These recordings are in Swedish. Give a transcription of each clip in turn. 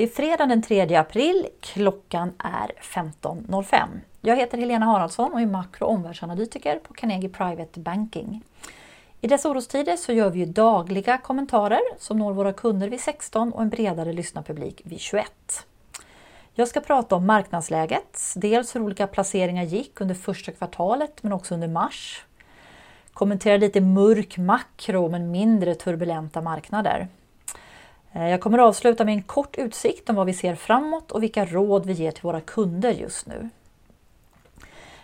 Det är fredag den 3 april. Klockan är 15.05. Jag heter Helena Haraldsson och är makro och omvärldsanalytiker på Carnegie Private Banking. I dessa orostider så gör vi ju dagliga kommentarer som når våra kunder vid 16 och en bredare lyssnarpublik vid 21. Jag ska prata om marknadsläget, dels hur olika placeringar gick under första kvartalet men också under mars. Kommentera lite mörk makro men mindre turbulenta marknader. Eh, jag kommer att avsluta med en kort utsikt om vad vi ser framåt och vilka råd vi ger till våra kunder just nu.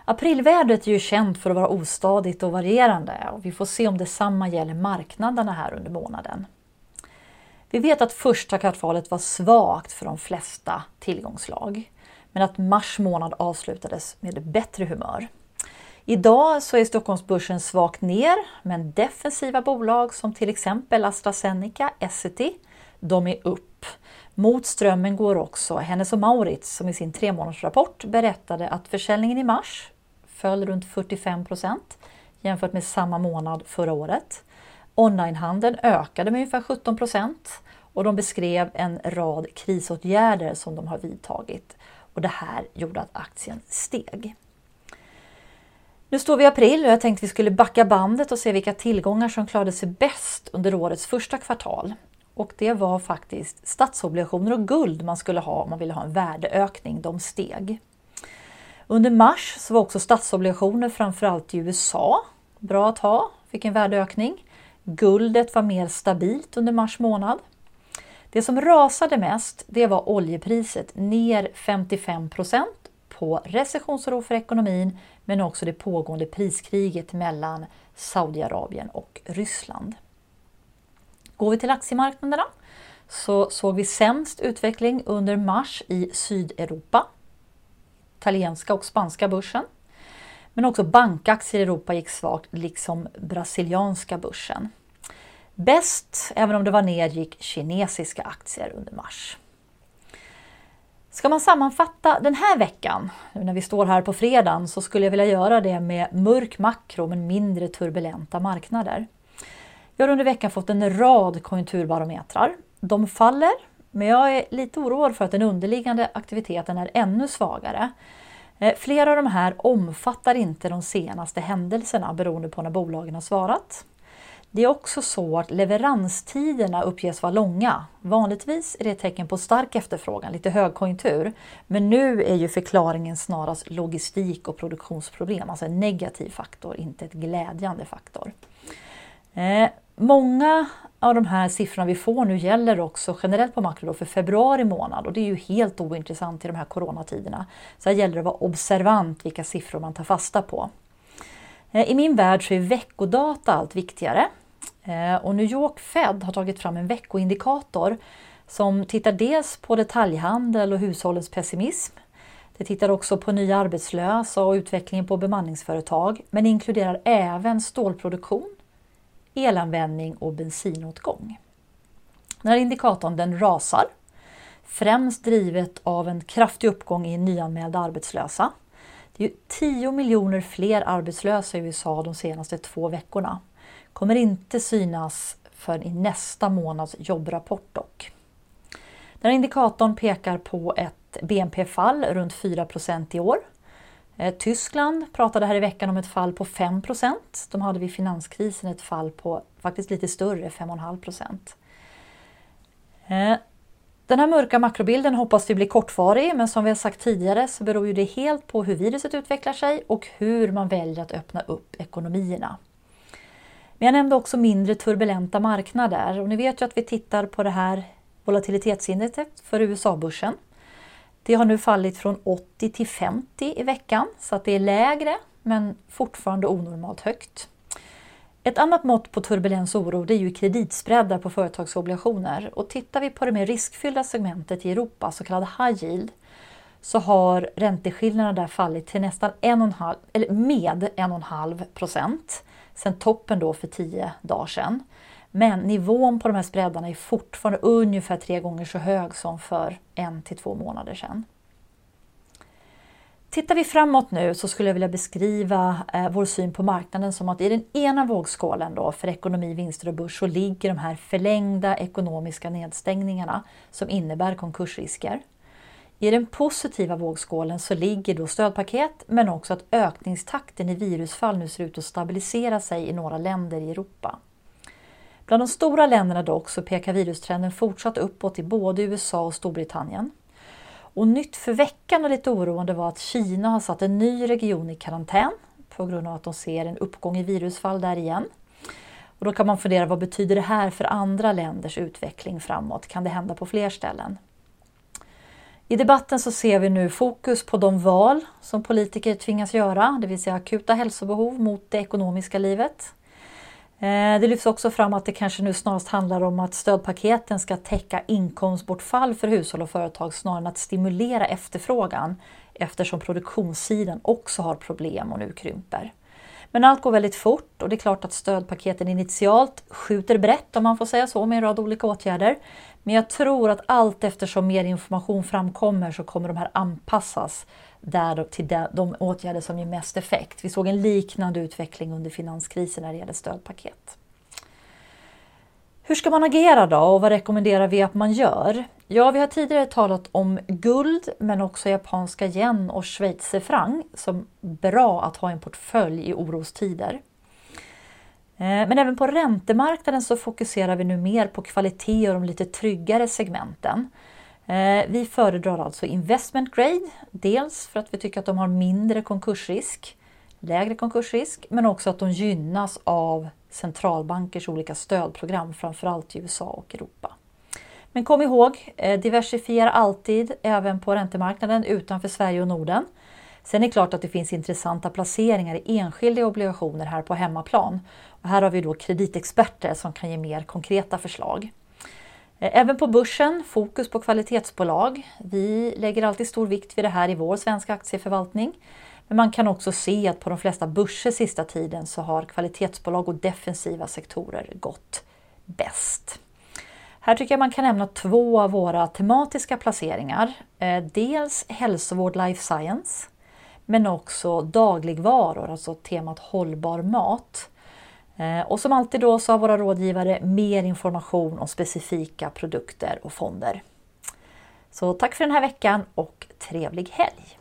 Aprilvädret är ju känt för att vara ostadigt och varierande och vi får se om detsamma gäller marknaderna här under månaden. Vi vet att första kvartalet var svagt för de flesta tillgångslag, men att mars månad avslutades med bättre humör. Idag så är Stockholmsbörsen svagt ner, men defensiva bolag som till exempel AstraZeneca, Essity, de är upp. Mot strömmen går också Hennes och Maurits som i sin tremånadersrapport berättade att försäljningen i mars föll runt 45 procent jämfört med samma månad förra året. Onlinehandeln ökade med ungefär 17 procent och de beskrev en rad krisåtgärder som de har vidtagit. Och det här gjorde att aktien steg. Nu står vi i april och jag tänkte vi skulle backa bandet och se vilka tillgångar som klarade sig bäst under årets första kvartal. Och det var faktiskt statsobligationer och guld man skulle ha om man ville ha en värdeökning. De steg. Under mars så var också statsobligationer framförallt i USA bra att ha, fick en värdeökning. Guldet var mer stabilt under mars månad. Det som rasade mest det var oljepriset, ner 55 procent på recessionsoro för ekonomin men också det pågående priskriget mellan Saudiarabien och Ryssland. Går vi till aktiemarknaderna så såg vi sämst utveckling under mars i Sydeuropa, italienska och spanska börsen. Men också bankaktier i Europa gick svagt, liksom brasilianska börsen. Bäst, även om det var ner, gick kinesiska aktier under mars. Ska man sammanfatta den här veckan, nu när vi står här på fredagen, så skulle jag vilja göra det med mörk makro men mindre turbulenta marknader. Vi har under veckan fått en rad konjunkturbarometrar. De faller, men jag är lite oroad för att den underliggande aktiviteten är ännu svagare. Eh, flera av de här omfattar inte de senaste händelserna beroende på när bolagen har svarat. Det är också så att leveranstiderna uppges vara långa. Vanligtvis är det ett tecken på stark efterfrågan, lite högkonjunktur. Men nu är ju förklaringen snarast logistik och produktionsproblem, alltså en negativ faktor, inte ett glädjande faktor. Eh, Många av de här siffrorna vi får nu gäller också generellt på makro för februari månad och det är ju helt ointressant i de här coronatiderna. Så här gäller det att vara observant vilka siffror man tar fasta på. Eh, I min värld så är veckodata allt viktigare eh, och New York Fed har tagit fram en veckoindikator som tittar dels på detaljhandel och hushållens pessimism. Det tittar också på nya arbetslösa och utvecklingen på bemanningsföretag men inkluderar även stålproduktion elanvändning och bensinåtgång. Den här indikatorn den rasar, främst drivet av en kraftig uppgång i nyanmälda arbetslösa. Det är 10 miljoner fler arbetslösa i USA de senaste två veckorna. kommer inte synas förrän i nästa månads jobbrapport dock. Den här indikatorn pekar på ett BNP-fall runt 4% i år Eh, Tyskland pratade här i veckan om ett fall på 5% De hade vid finanskrisen ett fall på faktiskt lite större, 5,5 eh, Den här mörka makrobilden hoppas vi blir kortvarig, men som vi har sagt tidigare så beror ju det helt på hur viruset utvecklar sig och hur man väljer att öppna upp ekonomierna. Men jag nämnde också mindre turbulenta marknader och ni vet ju att vi tittar på det här volatilitetsindexet för USA-börsen. Det har nu fallit från 80 till 50 i veckan så att det är lägre men fortfarande onormalt högt. Ett annat mått på turbulens och oro det är ju kreditspreadar på företagsobligationer och tittar vi på det mer riskfyllda segmentet i Europa, så kallad high yield, så har ränteskillnaderna där fallit till nästan 1,5, eller med 1,5 procent sedan toppen då för 10 dagar sedan. Men nivån på de här spreadarna är fortfarande ungefär tre gånger så hög som för en till två månader sedan. Tittar vi framåt nu så skulle jag vilja beskriva eh, vår syn på marknaden som att i den ena vågskålen då för ekonomi, vinster och börs så ligger de här förlängda ekonomiska nedstängningarna som innebär konkursrisker. I den positiva vågskålen så ligger då stödpaket men också att ökningstakten i virusfall nu ser ut att stabilisera sig i några länder i Europa. Bland de stora länderna dock så pekar virustrenden fortsatt uppåt i både USA och Storbritannien. Och nytt för veckan och lite oroande var att Kina har satt en ny region i karantän på grund av att de ser en uppgång i virusfall där igen. Och då kan man fundera vad betyder det här för andra länders utveckling framåt? Kan det hända på fler ställen? I debatten så ser vi nu fokus på de val som politiker tvingas göra, det vill säga akuta hälsobehov mot det ekonomiska livet. Eh, det lyfts också fram att det kanske nu snarast handlar om att stödpaketen ska täcka inkomstbortfall för hushåll och företag snarare än att stimulera efterfrågan eftersom produktionssidan också har problem och nu krymper. Men allt går väldigt fort och det är klart att stödpaketen initialt skjuter brett om man får säga så med en rad olika åtgärder. Men jag tror att allt eftersom mer information framkommer så kommer de här anpassas där, till de, åtgärder som ger mest effekt. Vi såg en liknande utveckling under finanskrisen när det gäller stödpaket. Hur ska man agera då och vad rekommenderar vi att man gör? Ja, vi har tidigare talat om guld men också japanska yen och schweizerfranc som bra att ha i en portfölj i orostider. Eh, men även på räntemarknaden så fokuserar vi nu mer på kvalitet och de lite tryggare segmenten. Eh, vi föredrar alltså investment grade, dels för att vi tycker att de har mindre konkursrisk, lägre konkursrisk, men också att de gynnas av centralbankers olika stödprogram, framförallt i USA och Europa. Men kom ihåg, eh, diversifiera alltid även på räntemarknaden utanför Sverige och Norden. Sen är det klart att det finns intressanta placeringar i enskilda obligationer här på hemmaplan. Och här har vi då kreditexperter som kan ge mer konkreta förslag. Eh, även på börsen, fokus på kvalitetsbolag. Vi lägger alltid stor vikt vid det här i vår svenska aktieförvaltning. Men man kan också se att på de flesta börser sista tiden så har kvalitetsbolag och defensiva sektorer gått bäst. Här tycker jag man kan nämna två av våra tematiska placeringar. Eh, dels hälsovård life science men också dagligvaror, alltså temat hållbar mat. Eh, och som alltid då så har våra rådgivare mer information om specifika produkter och fonder. Så tack för den här veckan och trevlig helg!